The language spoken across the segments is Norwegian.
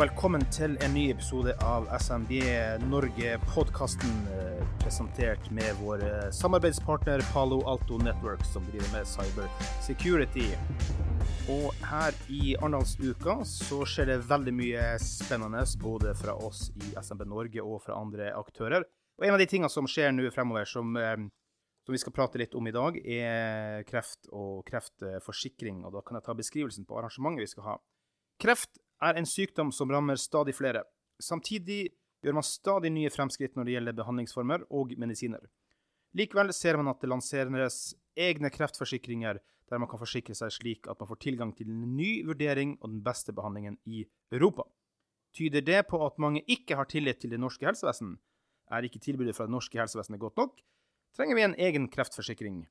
velkommen til en ny episode av SMB Norge-podkasten, presentert med vår eh, samarbeidspartner Palo Alto Network, som driver med cyber security. Og her i Arendalsuka så skjer det veldig mye spennende, både fra oss i SMB Norge og fra andre aktører. Og en av de tingene som skjer nå fremover, som, eh, som vi skal prate litt om i dag, er kreft og kreftforsikring. Og da kan jeg ta beskrivelsen på arrangementet vi skal ha. Kreft er en sykdom som rammer stadig flere. Samtidig gjør man stadig nye fremskritt når det gjelder behandlingsformer og medisiner. Likevel ser man at det lanseres egne kreftforsikringer der man kan forsikre seg slik at man får tilgang til en ny vurdering og den beste behandlingen i Europa. Tyder det på at mange ikke har tillit til det norske helsevesen? Er ikke tilbudet fra det norske helsevesenet godt nok? Trenger vi en egen kreftforsikring?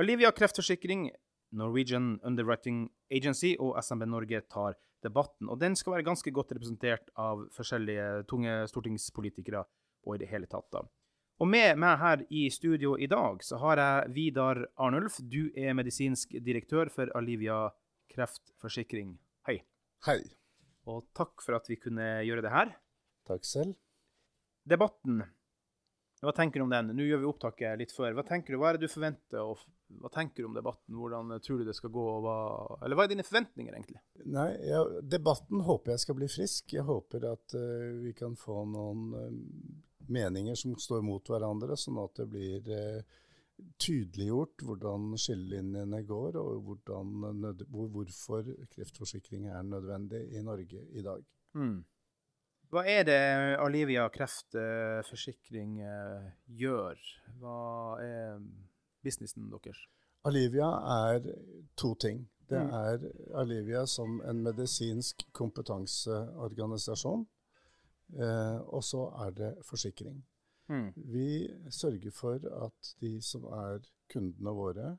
Olivia kreftforsikring, Norwegian Underwriting Agency og SMB Norge tar debatten. Og den skal være ganske godt representert av forskjellige tunge stortingspolitikere og i det hele tatt. da. Og med meg her i studio i dag så har jeg Vidar Arnulf. Du er medisinsk direktør for Alivia kreftforsikring. Hei. Hei. Og takk for at vi kunne gjøre det her. Takk selv. Debatten, hva tenker du om den? Nå gjør vi opptaket litt før. Hva tenker du, hva er det du forventer, og hva tenker du om debatten? Hvordan tror du det skal gå? Hva, eller hva er dine forventninger, egentlig? Nei, ja, Debatten håper jeg skal bli frisk. Jeg håper at uh, vi kan få noen uh, meninger som står mot hverandre, sånn at det blir uh, tydeliggjort hvordan skillelinjene går, og hvordan, hvor, hvorfor kreftforsikring er nødvendig i Norge i dag. Mm. Hva er det Alivia kreftforsikring gjør? Hva er businessen deres? Alivia er to ting. Det mm. er Alivia som en medisinsk kompetanseorganisasjon, eh, og så er det forsikring. Mm. Vi sørger for at de som er kundene våre,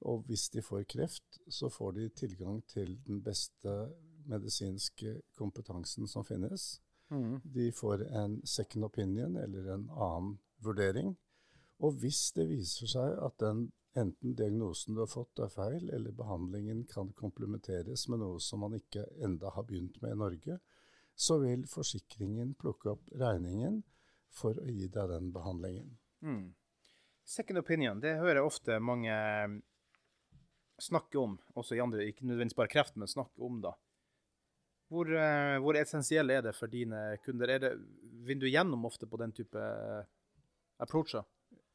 og hvis de får kreft, så får de tilgang til den beste medisinske kompetansen som finnes. Mm. De får en second opinion eller en annen vurdering. Og hvis det viser seg at den enten diagnosen du har fått er feil, eller behandlingen kan komplementeres med noe som man ikke enda har begynt med i Norge, så vil forsikringen plukke opp regningen for å gi deg den behandlingen. Mm. Second opinion, det hører jeg ofte mange snakke om, også i andre, ikke nødvendigvis bare kreft, men snakke om, da. Hvor, uh, hvor essensiell er det for dine kunder? Er det, vinner du gjennom ofte på den type approacher?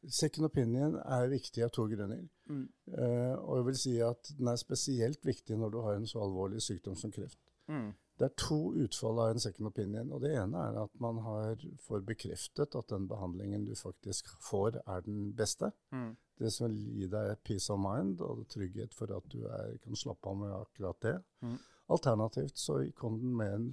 Second opinion er viktig av to grunner. Mm. Uh, og jeg vil si at den er spesielt viktig når du har en så alvorlig sykdom som kreft. Mm. Det er to utfall av en second opinion. og Det ene er at man har, får bekreftet at den behandlingen du faktisk får, er den beste. Mm. Det som vil gi deg peace of mind og trygghet for at du er, kan slappe av med akkurat det. Mm. Alternativt så kom den med en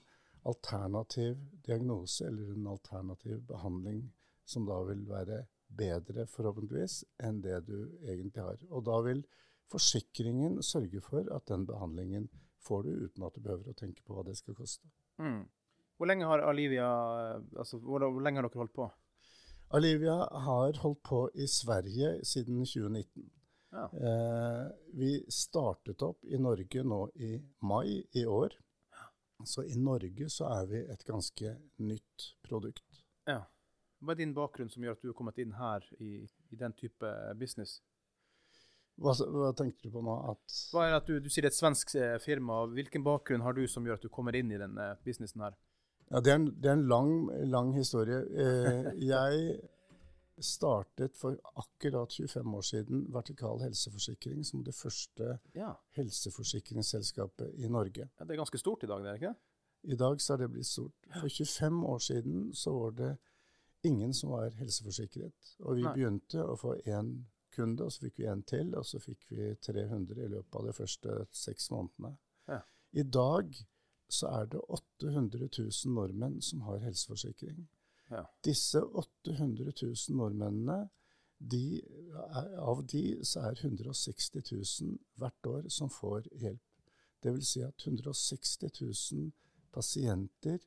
alternativ diagnose eller en alternativ behandling som da vil være bedre, forhåpentligvis, enn det du egentlig har. Og da vil forsikringen sørge for at den behandlingen får du uten at du behøver å tenke på hva det skal koste. Mm. Hvor lenge har Alivia altså, hvor, hvor, lenge har dere holdt på? Alivia har holdt på i Sverige siden 2019. Ja. Eh, vi startet opp i Norge nå i mai i år. Så i Norge så er vi et ganske nytt produkt. Ja. Hva er din bakgrunn som gjør at du har kommet inn her i, i den type business? Hva, hva, tenkte du på nå? At hva er at du, du sier det er et svensk eh, firma. Hvilken bakgrunn har du som gjør at du kommer inn i denne businessen her? Ja, Det er en, det er en lang, lang, historie. Eh, jeg startet for akkurat 25 år siden Vertikal helseforsikring som det første Ja. helseforsikringsselskapet i Norge. ja. Det er ganske stort i dag, det er ikke det? I dag så er det blitt stort. For 25 år siden så var det ingen som var helseforsikret. Og vi Nei. begynte å få én kunde, og så fikk vi en til, og så fikk vi 300 i løpet av de første seks månedene. Ja. I dag så er det 800 000 nordmenn som har helseforsikring. Ja. Disse 800 000 nordmennene, de, av de så er 160 000 hvert år som får hjelp. Det vil si at 160 000 pasienter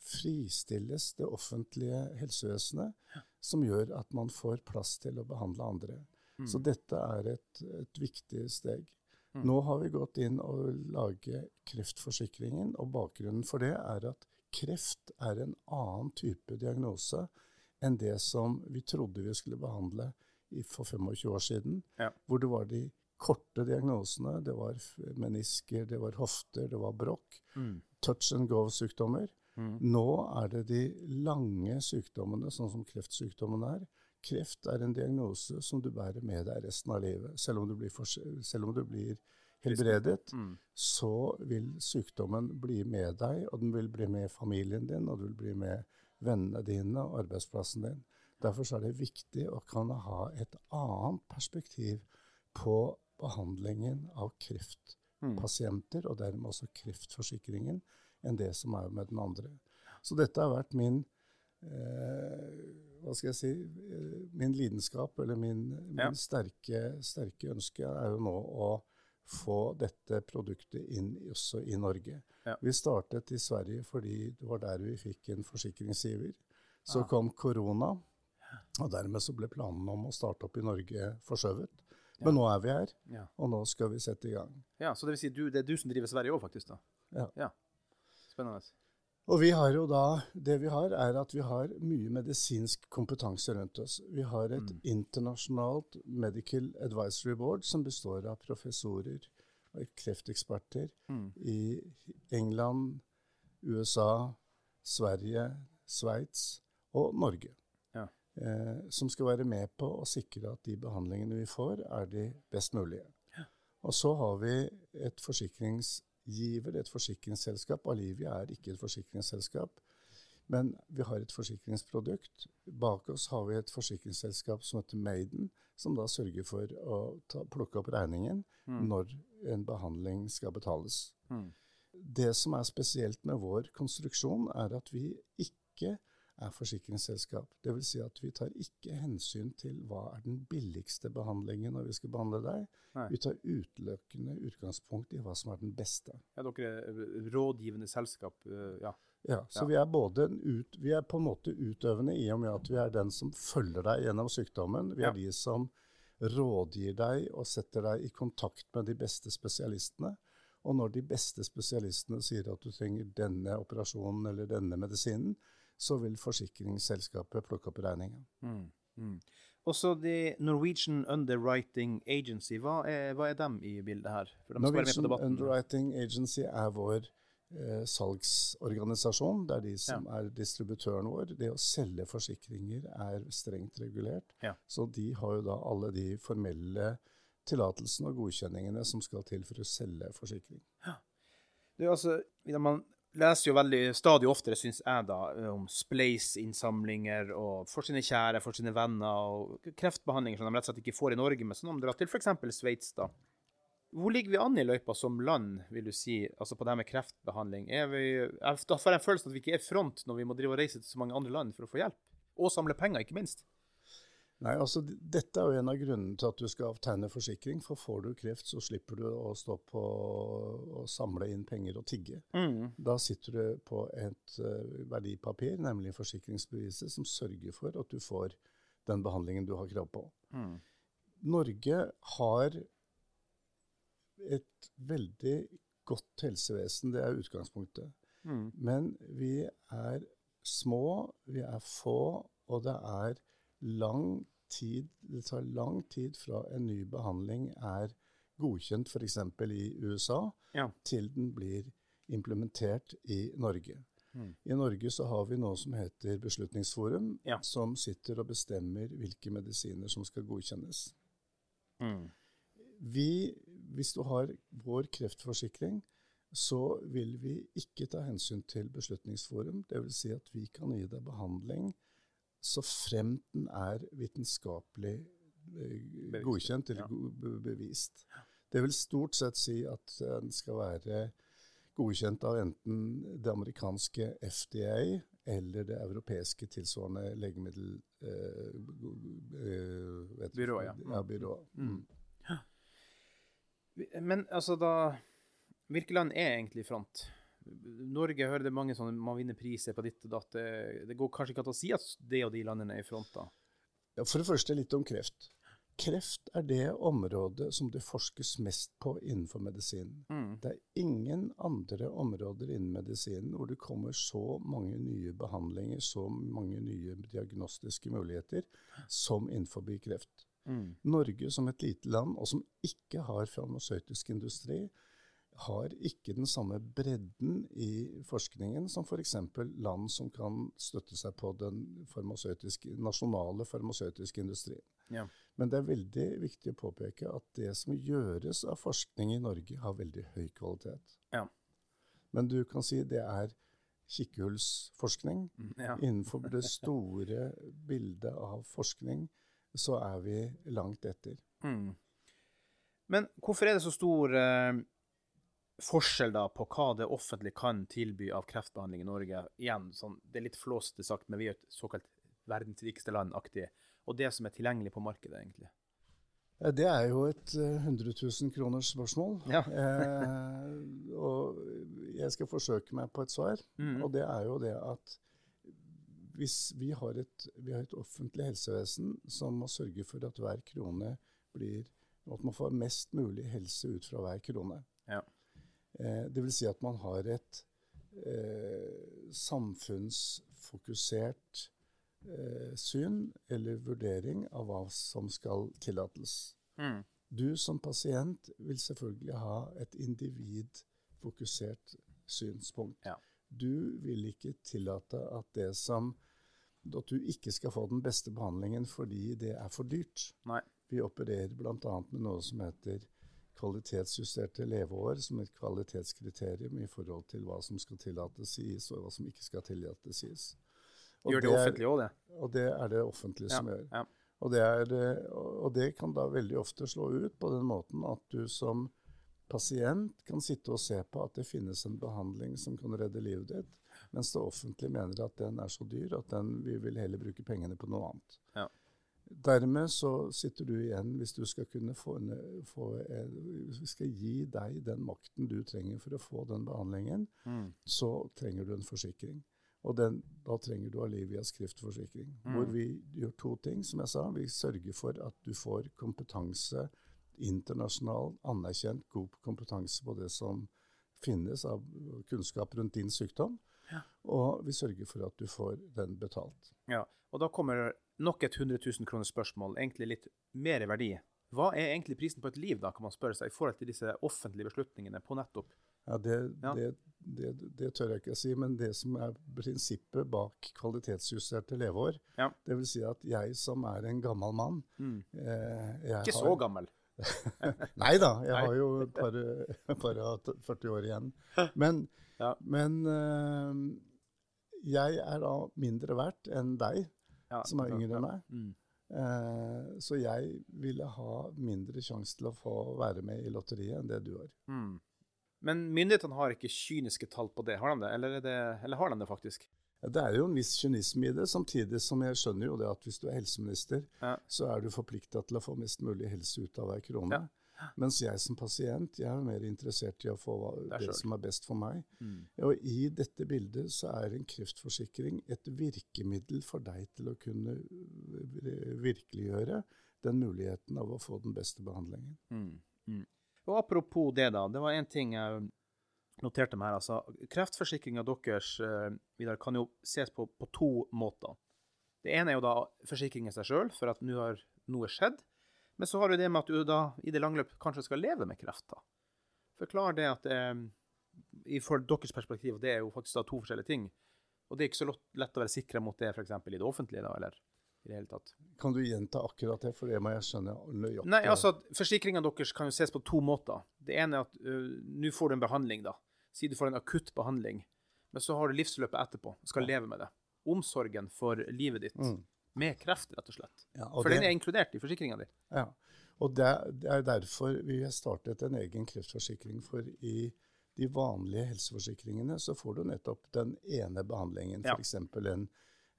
fristilles det offentlige helsevesenet, som gjør at man får plass til å behandle andre. Så dette er et, et viktig steg. Nå har vi gått inn og laget kreftforsikringen, og bakgrunnen for det er at kreft er en annen type diagnose enn det som vi trodde vi skulle behandle i, for 25 år siden, Ja. hvor det var de korte diagnosene. Det var menisker, det var hofter, det var brokk. Mm. Touch and go-sykdommer. Mm. Nå er det de lange sykdommene, sånn som kreftsykdommen er. Kreft er en diagnose som du bærer med deg resten av livet. Selv om du blir, om du blir helbredet, Mm. så vil sykdommen bli med deg, og den vil bli med familien din, og du vil bli med vennene dine og arbeidsplassen din. Derfor så er det viktig å kunne ha et annet perspektiv på behandlingen av kreftpasienter, og dermed også kreftforsikringen, enn det som er med den andre. Så dette har vært min eh, hva skal jeg si, eh, min lidenskap, eller min, min Ja. sterke, sterke ønske, er jo nå å få dette produktet inn også i Norge. Ja. Vi startet i Sverige fordi det var der vi fikk en forsikringsgiver. Så Ah. kom korona, og dermed så ble planen om å starte opp i Norge forskjøvet. Men nå er vi her, Ja. og nå skal vi sette i gang. ja, så det vil si du, det er du som driver Sverige òg, faktisk? da? Ja. Ja. Spennende. Og vi har jo da, det vi har, er at vi har mye medisinsk kompetanse rundt oss. Vi har et Mm. internasjonalt medical advisory board som består av professorer og krefteksperter Mm. i England, USA, Sverige, Sveits og Norge. Ja. Eh, som skal være med på å sikre at de behandlingene vi får, er de best mulige. Og så har vi et forsikringsgiver, et forsikringsselskap. Alivia er ikke et forsikringsselskap, men vi har et forsikringsprodukt. Bak oss har vi et forsikringsselskap som heter Maiden, som da sørger for å ta, plukke opp regningen Mm. når en behandling skal betales. Mm. Det som er spesielt med vår konstruksjon, er at vi ikke er forsikringsselskap. Det vil si at vi tar ikke hensyn til hva er den billigste behandlingen når vi skal behandle deg. Nei. Vi tar utelukkende utgangspunkt i hva som er den beste. Ja, dere er rådgivende selskap. eh, Ja. Ja, så Ja. Vi, er både en ut, vi er på en måte utøvende i og med at vi er den som følger deg gjennom sykdommen. Vi Ja. er de som rådgir deg og setter deg i kontakt med de beste spesialistene. Og når de beste spesialistene sier at du trenger denne operasjonen eller denne medisinen, så vil forsikringsselskapet plukke opp regningen. Mm. Mm. Også de Norwegian Underwriting Agency, hva er, hva er dem i bildet her? Norwegian. Underwriting Agency er vår eh, salgsorganisasjon. Det er de som er distributøren vår. Det å selge forsikringer er strengt regulert. Ja. Så de har jo da alle de formelle tillatelsene og godkjenningene som skal til for å selge forsikring. Ja. Du, altså, man leser jo veldig stadig oftere, syns jeg, da, om Spleis-innsamlinger og for sine kjære, for sine venner, og kreftbehandlinger som de rett og slett ikke får i Norge, men som de drar til f.eks. Sveits. da. Hvor ligger vi an i løypa som land, vil du si, altså på det her med kreftbehandling? Er vi, da får jeg en følelse at vi ikke er front når vi må drive og reise til så mange andre land for å få hjelp. Og samle penger, ikke minst. Nei, altså Dette er jo en av grunnene til at du skal tegne forsikring. For får du kreft, så slipper du å stå på og samle inn penger og tigge. Mm. Da sitter du på et uh, verdipapir, nemlig forsikringsbeviset, som sørger for at du får den behandlingen du har krav på. Mm. Norge har et veldig godt helsevesen, det er utgangspunktet. Mm. Men vi er små, vi er få, og det er lang tid Det tar lang tid fra en ny behandling er godkjent f.eks. i USA, Ja. til den blir implementert i Norge. Mm. I Norge så har vi noe som heter Beslutningsforum, Ja. som sitter og bestemmer hvilke medisiner som skal godkjennes. Mm. Vi, hvis du har vår kreftforsikring, så vil vi ikke ta hensyn til Beslutningsforum. Dvs. Si at vi kan gi deg behandling så fremt den er vitenskapelig eh, Bevist, godkjent eller ja. bevist. Det vil stort sett si at den skal være godkjent av enten det amerikanske FDA eller det europeiske tilsvarende legemiddel... Eh, eh, vet- Byrået, ja. ja byrået. Mm. Men altså, da Hvilke land er egentlig i front? Norge hører det mange sånne man vinner priser på ditt og datt. Det, det går kanskje ikke an å si at det og de landene er i front, da. Ja, for det første litt om kreft. Kreft er det området som det forskes mest på innenfor medisinen. Mm. Det er ingen andre områder innen medisinen hvor det kommer så mange nye behandlinger, så mange nye diagnostiske muligheter, som innenfor kreft. Mm. Norge som et lite land, og som ikke har farmasøytisk industri, har ikke den samme bredden i forskningen som f.eks. land som kan støtte seg på den farmasøytiske, nasjonale farmasøytiske industrien. Ja. Men det er veldig viktig å påpeke at det som gjøres av forskning i Norge, har veldig høy kvalitet. Ja. Men du kan si det er kikkehullsforskning. ja. Innenfor det store bildet av forskning så er vi langt etter. Mm. Men hvorfor er det så stor eh, forskjell da på hva det offentlige kan tilby av kreftbehandling i Norge? Igjen, sånn, det er litt flåsete sagt, men vi er et såkalt verdens rikeste land-aktig. Og det som er tilgjengelig på markedet, egentlig. Det er jo et eh, 100 000 kroners spørsmål. Ja. eh, og jeg skal forsøke meg på et svar. Mm. Og det er jo det at hvis vi har, et, vi har et offentlig helsevesen som må sørge for at hver krone blir At man får mest mulig helse ut fra hver krone. Ja. Eh, det vil si at man har et eh, samfunnsfokusert eh, syn eller vurdering av hva som skal tillates. Mm. Du som pasient vil selvfølgelig ha et individfokusert synspunkt. Ja. Du vil ikke tillate at det som at du ikke skal få den beste behandlingen fordi det er for dyrt. Nei. Vi opererer bl.a. med noe som heter kvalitetsjusterte leveår som et kvalitetskriterium i forhold til hva som skal tillates sies, og hva som ikke skal tillates sies. Og Gjør det det offentlige òg det? Og det er det offentlige som gjør. Ja. Og det, er, eh, og det kan da veldig ofte slå ut på den måten at du som pasient kan sitte og se på at det finnes en behandling som kan redde livet ditt, mens det offentlige mener at den er så dyr at den, vi vil heller bruke pengene på noe annet. Ja. Dermed så sitter du igjen, hvis du skal kunne få, få skal gi deg den makten du trenger for å få den behandlingen, Mm. så trenger du en forsikring. Og den, da trenger du Alivias skriftforsikring. Mm. Hvor vi gjør to ting, som jeg sa. Vi sørger for at du får kompetanse, internasjonal, anerkjent, god kompetanse på det som finnes av kunnskap rundt din sykdom. Ja. Og vi sørger for at du får den betalt. Ja, og da kommer nok et 100 000 kroner spørsmål, egentlig litt mer i verdi. Hva er egentlig prisen på et liv, da, kan man spørre seg, i forhold til disse offentlige beslutningene på nettopp? Ja, det, Ja. Det, det, det tør jeg ikke å si, men det som er prinsippet bak kvalitetsjusterte leveår, Ja. det vil si at jeg som er en gammel mann Mm. eh, Ikke har- så gammel. Nei da, jeg Nei. har jo et par, par 40 år igjen. Men, Ja. men uh, jeg er da mindre verdt enn deg, Ja, som er yngre enn meg. Mm. Uh, så jeg ville ha mindre sjanse til å få være med i lotteriet enn det du har. Mm. Men myndighetene har ikke kyniske tall på det, har de det? Eller, er det, eller har de det faktisk? Det er jo en viss kynisme i det, samtidig som jeg skjønner jo det at hvis du er helseminister, Ja. så er du forplikta til å få mest mulig helse ut av hver krone. Ja. Mens jeg som pasient jeg er mer interessert i å få Det det, som er best for meg. Mm. Og i dette bildet så er en kreftforsikring et virkemiddel for deg til å kunne virkeliggjøre den muligheten av å få den beste behandlingen. Mm. Mm. Og apropos det, da. Det var én ting jeg noterte meg her. altså. Kreftforsikringa deres eh, Vidar, kan jo ses på på to måter. Det ene er jo da forsikringen seg sjøl, for at nå har noe skjedd. Men så har du det med at du da i det lange løp kanskje skal leve med kreft. da. Forklar det at eh, for deres perspektiv, det er jo faktisk da to forskjellige ting. Og det er ikke så lett å være sikra mot det f.eks. i det offentlige, da, eller i det hele tatt. Kan du gjenta akkurat det, for det må jeg skjønne nøyaktig? Nei, altså, Forsikringa deres kan jo ses på to måter. Det ene er at uh, nå får du en behandling, da. Si du får en akutt behandling, men så har du livsløpet etterpå. Skal leve med det. Omsorgen for livet ditt. Mm. Med kreft, rett og slett. Ja, og for det, den er inkludert i forsikringa di. Ja, og det, er derfor vi har startet en egen kreftforsikring. For i de vanlige helseforsikringene så får du nettopp den ene behandlingen. F.eks. Ja. En,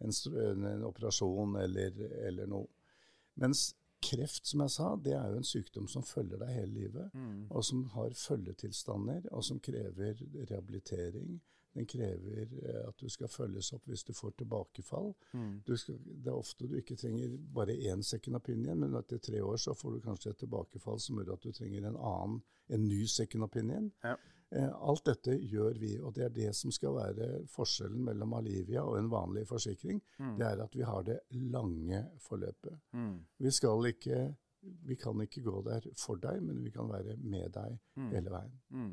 en, en, operasjon eller, eller, noe. Mens kreft, som jeg sa, det er jo en sykdom som følger deg hele livet. Mm. Og som har følgetilstander, og som krever rehabilitering. Den krever eh, at du skal følges opp hvis du får tilbakefall. Mm. Skal, det er ofte du ikke trenger bare én second opinion, men etter tre år så får du kanskje et tilbakefall som gjør at du trenger en annen, en ny second opinion. Ja. Eh, alt dette gjør vi, og det er det som skal være forskjellen mellom Alivia og en vanlig forsikring. Mm. Det er at vi har det lange forløpet. Mm. Vi skal ikke vi kan ikke gå der for deg, men vi kan være med deg mm. hele veien. Mm.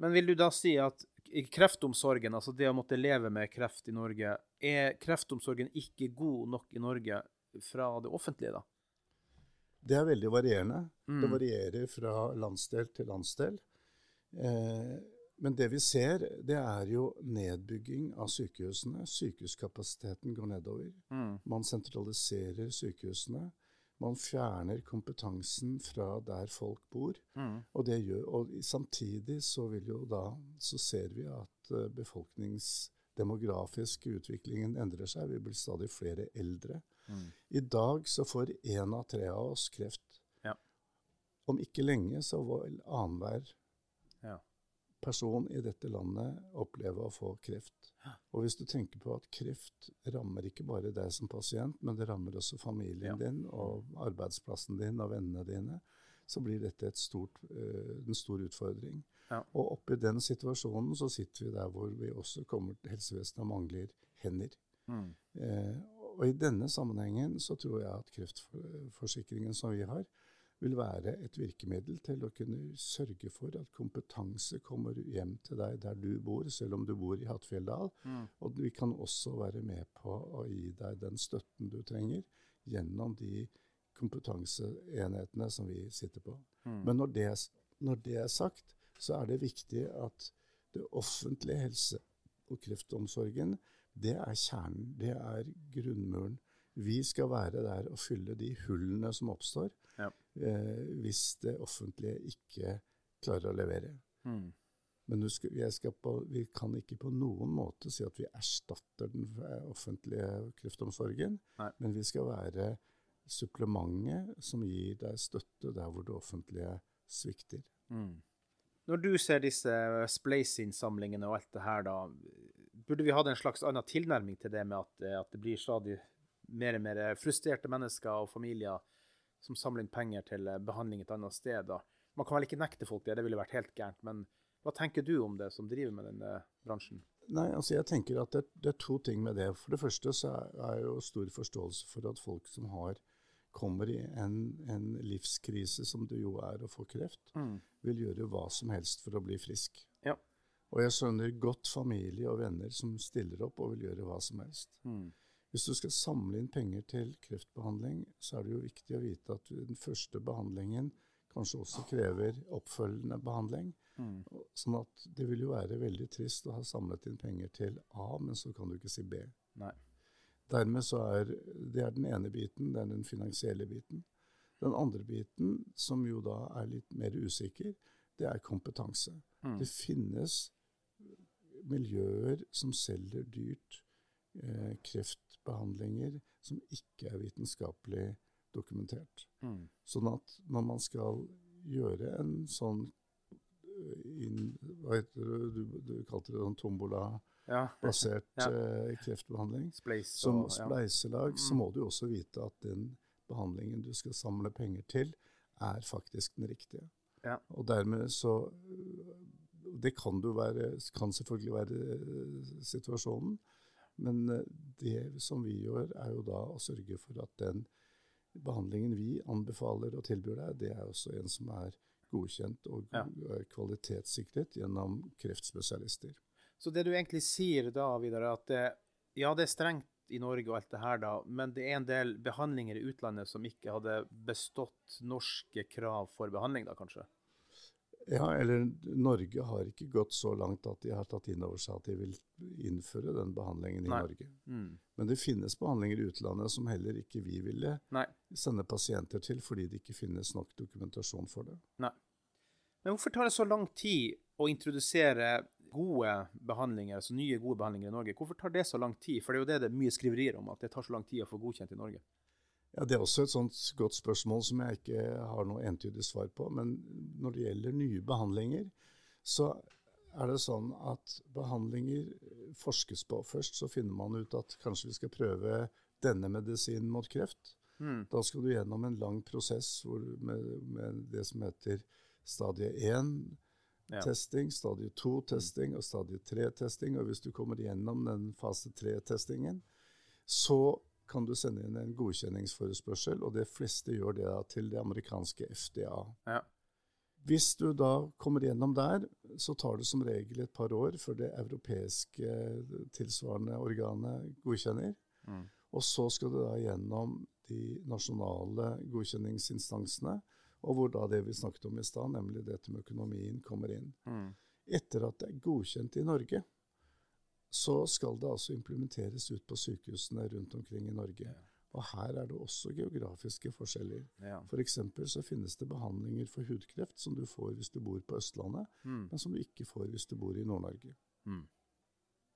Men vil du da si at kreftomsorgen, altså det å måtte leve med kreft i Norge, er kreftomsorgen ikke god nok i Norge fra det offentlige, da? Det er veldig varierende. Mm. Det varierer fra landsdel til landsdel. Eh, men det vi ser, det er jo nedbygging av sykehusene. Sykehuskapasiteten går nedover. Mm. Man sentraliserer sykehusene. Man fjerner kompetansen fra der folk bor. Mm. Og, det gjør, og samtidig så, vil jo da, så ser vi at uh, befolkningsdemografiske utviklingen endrer seg. Vi blir stadig flere eldre. Mm. I dag så får én av tre av oss kreft. Ja. Om ikke lenge så vil annenhver person i dette landet oppleve å få kreft. Og hvis du tenker på at kreft rammer ikke bare deg som pasient, men det rammer også familien ja. din og arbeidsplassen din og vennene dine, så blir dette stort, uh, en stor utfordring. Ja. Og oppi den situasjonen så sitter vi der hvor vi også kommer til helsevesenet og mangler hender. Mm. Eh, og i denne sammenhengen så tror jeg at kreftforsikringen som vi har, vil være et virkemiddel til å kunne sørge for at kompetanse kommer hjem til deg der du bor, selv om du bor i Hattfjelldal. Mm. Og vi kan også være med på å gi deg den støtten du trenger gjennom de kompetanseenhetene som vi sitter på. Mm. Men når det, når det, er sagt, så er det viktig at det offentlige helse- og kreftomsorgen, det er kjernen. Det er grunnmuren. Vi skal være der og fylle de hullene som oppstår ja. eh, hvis det offentlige ikke klarer å levere. Mm. Men skal, på, vi kan ikke på noen måte si at vi erstatter den offentlige kreftomsorgen, Nei. men vi skal være supplementet som gir deg støtte der hvor det offentlige svikter. Mm. Når du ser disse Spleice-innsamlingene og alt det her, da, burde vi hatt en slags annen tilnærming til det med at, at det blir stadig mer og mer frustrerte mennesker og familier som samler inn penger til eh, behandling et annet sted. Da. Man kan vel ikke nekte folk det, det ville vært helt gærent. Men hva tenker du om det, som driver med denne bransjen? Nei, altså jeg tenker at det, det, er to ting med det. For det første så er jo stor forståelse for at folk som har kommer i en, en livskrise, som det jo er å få kreft, mm. vil gjøre hva som helst for å bli frisk. Ja. Og jeg skjønner godt familie og venner som stiller opp og vil gjøre hva som helst. Mm. Hvis du skal samle inn penger til kreftbehandling, så er det jo viktig å vite at den første behandlingen kanskje også krever oppfølgende behandling. Mm. Sånn at det vil jo være veldig trist å ha samlet inn penger til A, men så kan du ikke si B. Nei. Dermed så er det er den ene biten, det er den finansielle biten. Den andre biten, som jo da er litt mer usikker, det er kompetanse. Mm. Det finnes miljøer som selger dyrt eh, kreftbehandlinger som ikke er vitenskapelig dokumentert. Mm. Sånn at når man skal gjøre en sånn eh, inn, Hva heter det, du, du kalte det en tombola-basert ja. ja. uh, kreftbehandling. Spleis og, Som spleiselag ja. så mm. må du også vite at den behandlingen du skal samle penger til, er faktisk den riktige. Ja. Og dermed så Det kan, være, kan selvfølgelig være eh, situasjonen, men eh, det som vi gjør, er jo da å sørge for at den behandlingen vi anbefaler og tilbyr deg, det er også en som er godkjent og eh, kvalitetssikret gjennom kreftspesialister. Så det du egentlig sier da, Vidar, er at det, ja, det er strengt i Norge og alt det her, da, men det er en del behandlinger i utlandet som ikke hadde bestått norske krav for behandling, da kanskje? Ja, eller Norge har ikke gått så langt at de har tatt inn over seg at de vil innføre den behandlingen i Nei. Norge. Mm. Men det finnes behandlinger i utlandet som heller ikke vi ville Nei. sende pasienter til, fordi det ikke finnes nok dokumentasjon for det. Nei. Men hvorfor tar det så lang tid å introdusere gode behandlinger, altså nye gode behandlinger i Norge? Hvorfor tar det så lang tid? For det er jo det det er mye skriverier om, at det tar så lang tid å få godkjent i Norge. Ja, Det er også et sånt godt spørsmål som jeg ikke har noe entydig svar på. Men når det gjelder nye behandlinger, så er det sånn at behandlinger forskes på. Først så finner man ut at kanskje vi skal prøve denne medisinen mot kreft. Mm. Da skal du gjennom en lang prosess hvor, med, med det som heter stadie 1-testing, Ja. stadie 2-testing og stadie 3-testing. Og hvis du kommer gjennom den fase 3-testingen, så kan du sende inn en godkjenningsforespørsel, og de fleste gjør det da til det amerikanske FDA. Ja. Hvis du da kommer gjennom der, så tar det som regel et par år før det europeiske tilsvarende organet godkjenner. Mm. Og så skal du da gjennom de nasjonale godkjenningsinstansene, og hvor da det vi snakket om i stad, nemlig dette med økonomien, kommer inn. Mm. Etter at det er godkjent i Norge, så skal det altså implementeres ut på sykehusene rundt omkring i Norge. Og her er det også geografiske forskjeller. Ja. F.eks. så finnes det behandlinger for hudkreft som du får hvis du bor på Østlandet, Mm. men som du ikke får hvis du bor i Nord-Norge.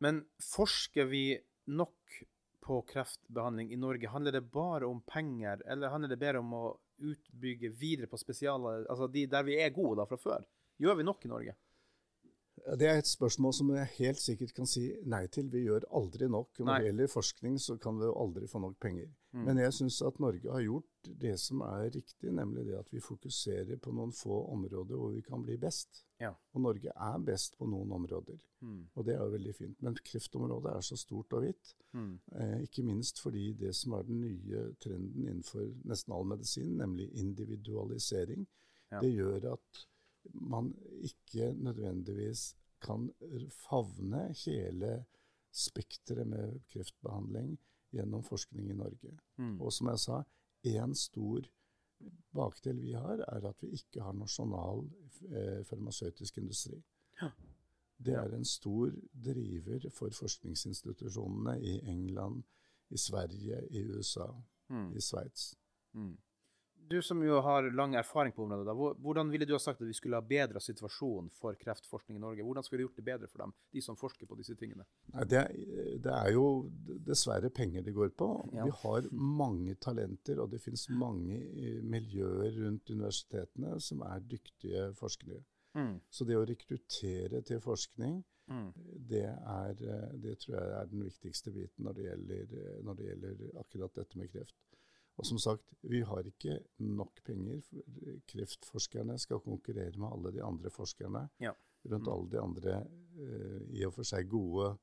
Men forsker vi nok på kreftbehandling i Norge? Handler det bare om penger, eller handler det bedre om å utbygge videre på spesialer, altså de der vi er gode da fra før? Gjør vi nok i Norge? Det er et spørsmål som jeg helt sikkert kan si nei til. Vi gjør aldri nok. Når det gjelder forskning, så kan vi aldri få nok penger. Mm. Men jeg syns at Norge har gjort det som er riktig, nemlig det at vi fokuserer på noen få områder hvor vi kan bli best. Ja. Og Norge er best på noen områder, Mm. og det er jo veldig fint. Men kreftområdet er så stort og hvitt, Mm. Eh, ikke minst fordi det som er den nye trenden innenfor nesten all medisin, nemlig individualisering, Ja. det gjør at man ikke nødvendigvis kan favne hele spekteret med kreftbehandling gjennom forskning i Norge. Mm. Og som jeg sa, én stor bakdel vi har, er at vi ikke har nasjonal eh, farmasøytisk industri. Ja. Det er en stor driver for forskningsinstitusjonene i England, i Sverige, i USA, Mm. i Sveits. Mm. Du som jo har lang erfaring på området, da, hvordan ville du ha sagt at vi skulle ha bedra situasjonen for kreftforskning i Norge? Hvordan skulle vi gjort det bedre for dem, de som forsker på disse tingene? Det, det er jo dessverre penger det går på. Ja. Vi har mange talenter, og det finnes mange eh, miljøer rundt universitetene som er dyktige forskere. Mm. Så det å rekruttere til forskning, Mm. det, er, eh, det tror jeg er den viktigste biten når det, gjelder, når det gjelder akkurat dette med kreft. Og som sagt, vi har ikke nok penger. for Kreftforskerne skal konkurrere med alle de andre forskerne Ja. rundt Mm. alle de andre uh, i og for seg gode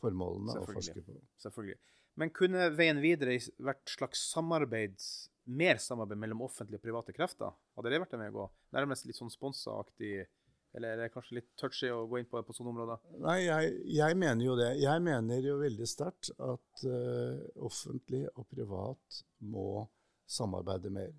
formålene å forske på. Selvfølgelig. Men kunne veien videre vært slags samarbeid, mer samarbeid mellom offentlige og private krefter? Hadde det vært en vei å gå? Nærmest litt sånn sponsa-aktig, eller er det kanskje litt touchy å gå inn på på sånne områder? Nei, jeg, jeg mener jo det. Jeg mener jo veldig sterkt at uh, offentlig og privat må samarbeide mer.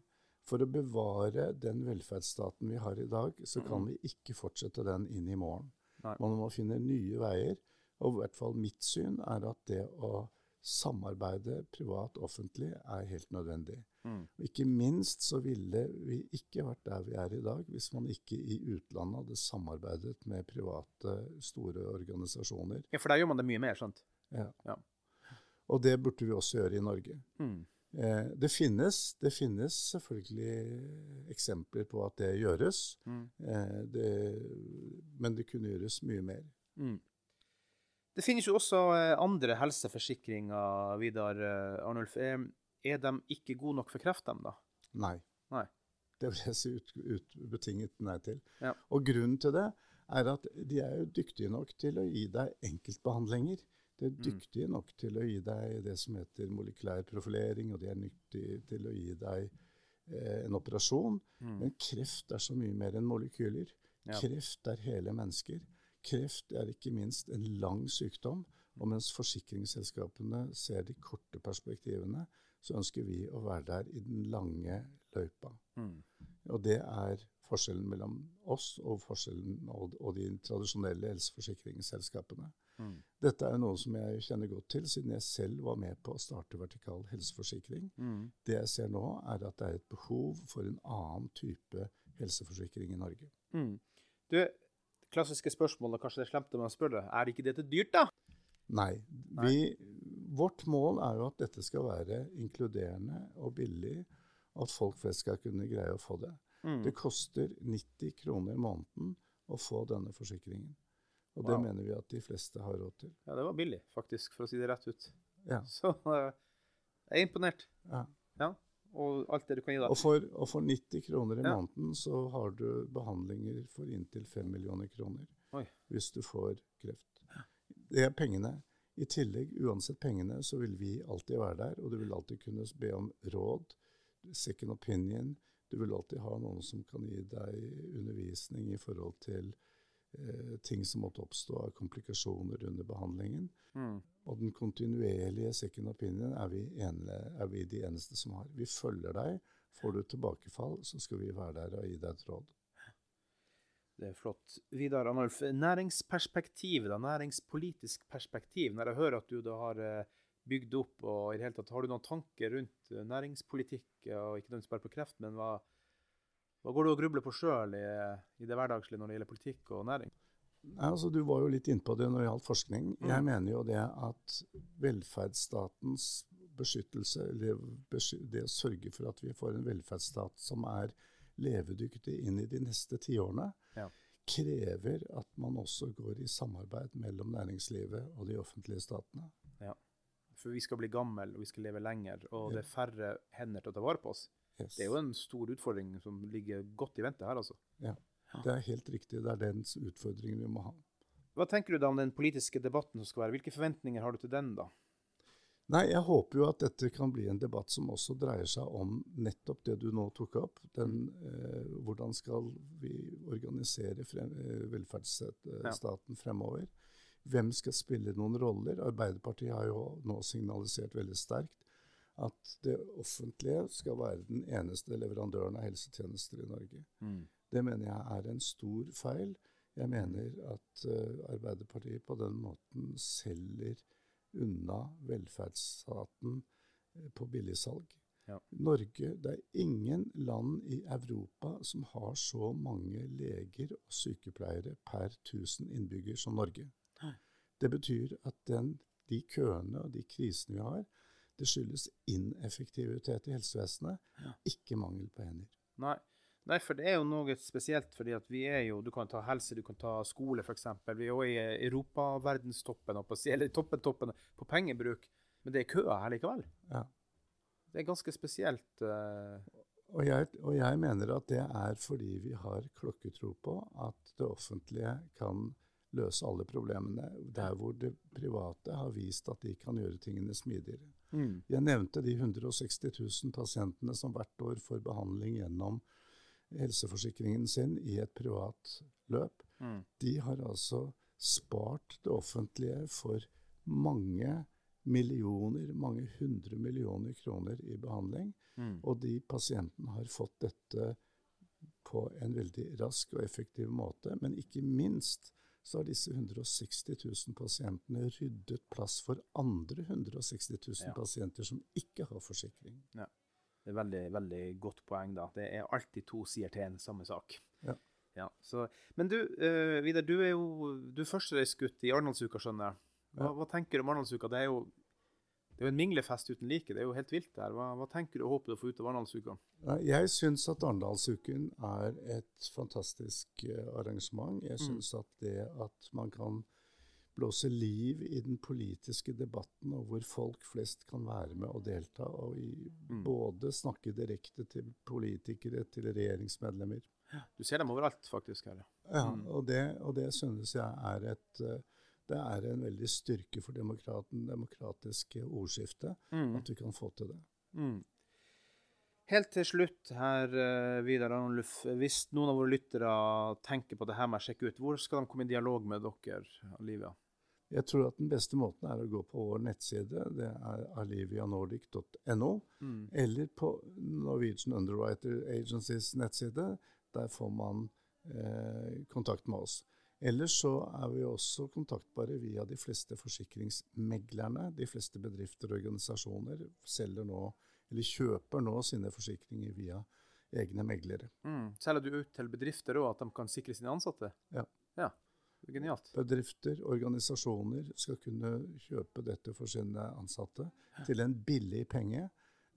For å bevare den velferdsstaten vi har i dag, så kan vi ikke fortsette den inn i morgen. Nei. Man må finne nye veier. Og i hvert fall mitt syn er at det å samarbeide privat-offentlig er helt nødvendig. Mm. Og Ikke minst så ville vi ikke vært der vi er i dag hvis man ikke i utlandet hadde samarbeidet med private, store organisasjoner. Ja, for der gjør man det mye mer, sant? Ja. Ja. Og det burde vi også gjøre i Norge. Mm. Eh, det, finnes, det finnes selvfølgelig eksempler på at det gjøres, Mm. eh, det, men det kunne gjøres mye mer. Mm. Det finnes jo også eh, andre helseforsikringer, Vidar eh, Arnulf. Er, de ikke gode nok for kreft, dem, da? Nei. Nei. Det vil jeg si ut, ut, betinget nei til. Ja. Og grunnen til det er at de er jo dyktige nok til å gi deg enkeltbehandlinger. De er Mm. dyktige nok til å gi deg det som heter molekylær profilering, og de er nyttige til å gi deg eh, en operasjon. Mm. Men kreft er så mye mer enn molekyler. Ja. Kreft er hele mennesker. Kreft er ikke minst en lang sykdom. Og mens forsikringsselskapene ser de korte perspektivene, så ønsker vi å være der i den lange løypa. Mm. Og det er forskjellen mellom oss og, og, og de tradisjonelle helseforsikringsselskapene. Mm. Dette er noe som jeg kjenner godt til, siden jeg selv var med på å starte Vertikal helseforsikring. Mm. Det jeg ser nå, er at det er et behov for en annen type helseforsikring i Norge. Mm. Du, klassiske spørsmålet, kanskje det er slemt om jeg spør det. Er ikke dette dyrt, da? Nei. Vi, vårt mål er jo at dette skal være inkluderende og billig, at folk flest skal kunne greie å få det. Mm. Det koster 90 kroner i måneden å få denne forsikringen. Og det Wow. mener vi at de fleste har råd til. Ja, det var billig, faktisk, for å si det rett ut. Ja. Så uh, jeg er imponert. Ja. Ja. Og alt det du kan gi, da. Og, for, og for 90 kroner i Ja. måneden så har du behandlinger for inntil 5 millioner kroner Oi. hvis du får kreft. Det er pengene. I tillegg, uansett pengene, så vil vi alltid være der, og du vil alltid kunne be om råd, second opinion. Du vil alltid ha noen som kan gi deg undervisning i forhold til eh, ting som måtte oppstå av komplikasjoner under behandlingen. Mm. Og den kontinuerlige second opinion er vi, ene, er vi de eneste som har. Vi følger deg. Får du tilbakefall, så skal vi være der og gi deg et råd. Det er flott. Vidar Arnulf, næringsperspektiv, da, næringspolitisk perspektiv. Når jeg hører at du da har eh, bygd opp, og i det hele tatt, har du noen tanker rundt eh, næringspolitikk, og ikke nødvendigvis bare på kreft, men hva, hva går du og grubler på sjøl i, i det hverdagslige når det gjelder politikk og næring? Nei, altså, du var jo litt innpå det når det gjaldt forskning. Mm. Jeg mener jo det at velferdsstatens beskyttelse, eller det å sørge for at vi får en velferdsstat som er levedyktig inn i de neste tiårene, Ja. krever at man også går i samarbeid mellom næringslivet og de offentlige statene. Ja. For vi skal bli gammel, og vi skal leve lenger, og det er færre hender til å ta vare på oss. Yes. Det er jo en stor utfordring som ligger godt i vente her, altså. Ja, Det er helt riktig. Det er den utfordringen vi må ha. Hva tenker du da om den politiske debatten som skal være? Hvilke forventninger har du til den, da? Nei, jeg håper jo at dette kan bli en debatt som også dreier seg om nettopp det du nå tok opp. Den, eh, hvordan skal vi organisere frem, velferdsstaten velferdsstaten fremover? Hvem skal spille noen roller? Arbeiderpartiet har jo nå signalisert veldig sterkt at det offentlige skal være den eneste leverandøren av helsetjenester i Norge. Det mener jeg er en stor feil. Jeg mener at uh, Arbeiderpartiet på den måten selger unna velferdsstaten eh, på billigsalg. Ja. Norge, det er ingen land i Europa som har så mange leger og sykepleiere per 1000 innbygger som Norge. Nei. Det betyr at den, de køene og de krisene vi har, det skyldes ineffektivitet i helsevesenet, Ja. ikke mangel på hender. Nei. Nei, for det er jo noe spesielt, fordi at vi er jo Du kan ta helse, du kan ta skole, f.eks. Vi er jo i europaverdenstoppen eller toppen, toppen på pengebruk, men det er køer her likevel. Ja. Det er ganske spesielt. eh, Og jeg, og jeg mener at det er fordi vi har klokketro på at det offentlige kan løse alle problemene, der hvor det private har vist at de kan gjøre tingene smidigere. Jeg nevnte de 160 000 pasientene som hvert år får behandling gjennom helseforsikringen sin i et privat løp. Mm. De har altså spart det offentlige for mange millioner, mange hundre millioner kroner i behandling. Mm. Og de pasientene har fått dette på en veldig rask og effektiv måte. Men ikke minst så har disse 160 000 pasientene ryddet plass for andre 160 000 Ja. pasienter som ikke har forsikring. Det er veldig, veldig godt poeng, da. Det er alltid to sider til en samme sak. Ja. Ja, så, men du, uh, Vidar, du er jo du er førstereisgutt i Arendalsuka, skjønner jeg. Hva, hva tenker du om Arendalsuka? Det er jo det er jo en minglefest uten like. Det er jo helt vilt der. Hva, hva tenker du og håper du å få ut av Arendalsuka? Jeg syns at Arendalsuken er et fantastisk eh, arrangement. Jeg Mm. at det at man kan blåse liv i den politiske debatten, og hvor folk flest kan være med og delta, og i, Mm. både snakke direkte til politikere, til regjeringsmedlemmer. Du ser dem overalt, faktisk. her. Ja, Mm. og det, og det synes jeg er et eh, det er en veldig styrke for demokraten, demokratiske ordskiftet Mm. at vi kan få til det. Mm. Helt til slutt her, eh, Vidar Arnulf. Hvis noen av våre lyttere tenker på det her med å sjekke ut, hvor skal de komme i dialog med dere, Olivia? Jeg tror at den beste måten er å gå på vår nettside. Det er alivianordic.no. Mm. Eller på Norwegian Underwriter Agencies nettside. Der får man eh, kontakt med oss. Ellers så er vi også kontaktbare via de fleste forsikringsmeglerne. De fleste bedrifter og organisasjoner selger nå eller kjøper nå sine forsikringer via egne meglere. Mm. Selger du ut til bedrifter òg, at de kan sikre sine ansatte? Ja. ja. Genialt. Bedrifter, organisasjoner skal kunne kjøpe dette for sine ansatte til en billig penge.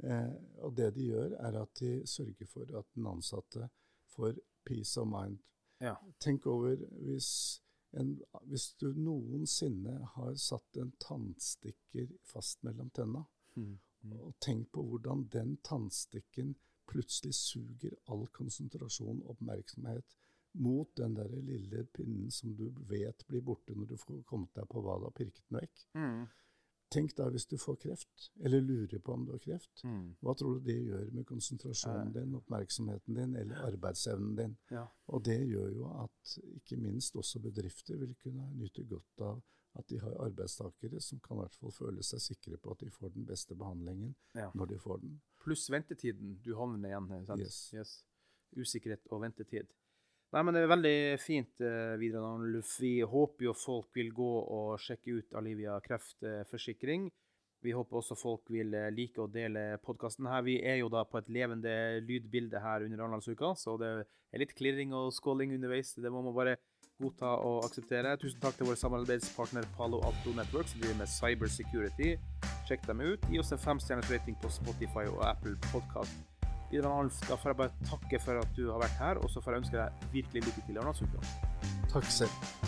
Eh, og det de gjør, er at de sørger for at den ansatte får peace of mind. Ja. Tenk over hvis, en, hvis du noensinne har satt en tannstikker fast mellom tenna, mm. Mm. Og tenk på hvordan den tannstikken plutselig suger all konsentrasjon og oppmerksomhet mot den der lille pinnen som du vet blir borte når du får kommet deg på hva du har pirket den vekk. Mm. Tenk da hvis du får kreft, eller lurer på om du har kreft. Mm. Hva tror du det gjør med konsentrasjonen din, oppmerksomheten din eller arbeidsevnen din? Ja. Og det gjør jo at ikke minst også bedrifter vil kunne nyte godt av at de har arbeidstakere som kan i hvert fall føle seg sikre på at de får den beste behandlingen ja. når de får den. Pluss ventetiden du havner igjen. Sant? Yes. yes. Usikkerhet og ventetid. Nei, men Det er veldig fint, uh, Vidar Arnulf. Vi håper jo folk vil gå og sjekke ut Alivia kreftforsikring. Vi håper også folk vil eh, like å dele podkasten her. Vi er jo da på et levende lydbilde her under Arendalsuka, så det er litt klirring og skåling underveis. Det må man bare godta og akseptere. Tusen takk til vår samarbeidspartner Palo Alto Network, som driver med cybersecurity. Sjekk dem ut. Gi oss en femstjerners rating på Spotify og Apple Podcast. Vidar Alf, da får jeg bare takke for at du har vært her, og så får jeg ønske deg virkelig lykke til i Arendalsuka. Takk selv.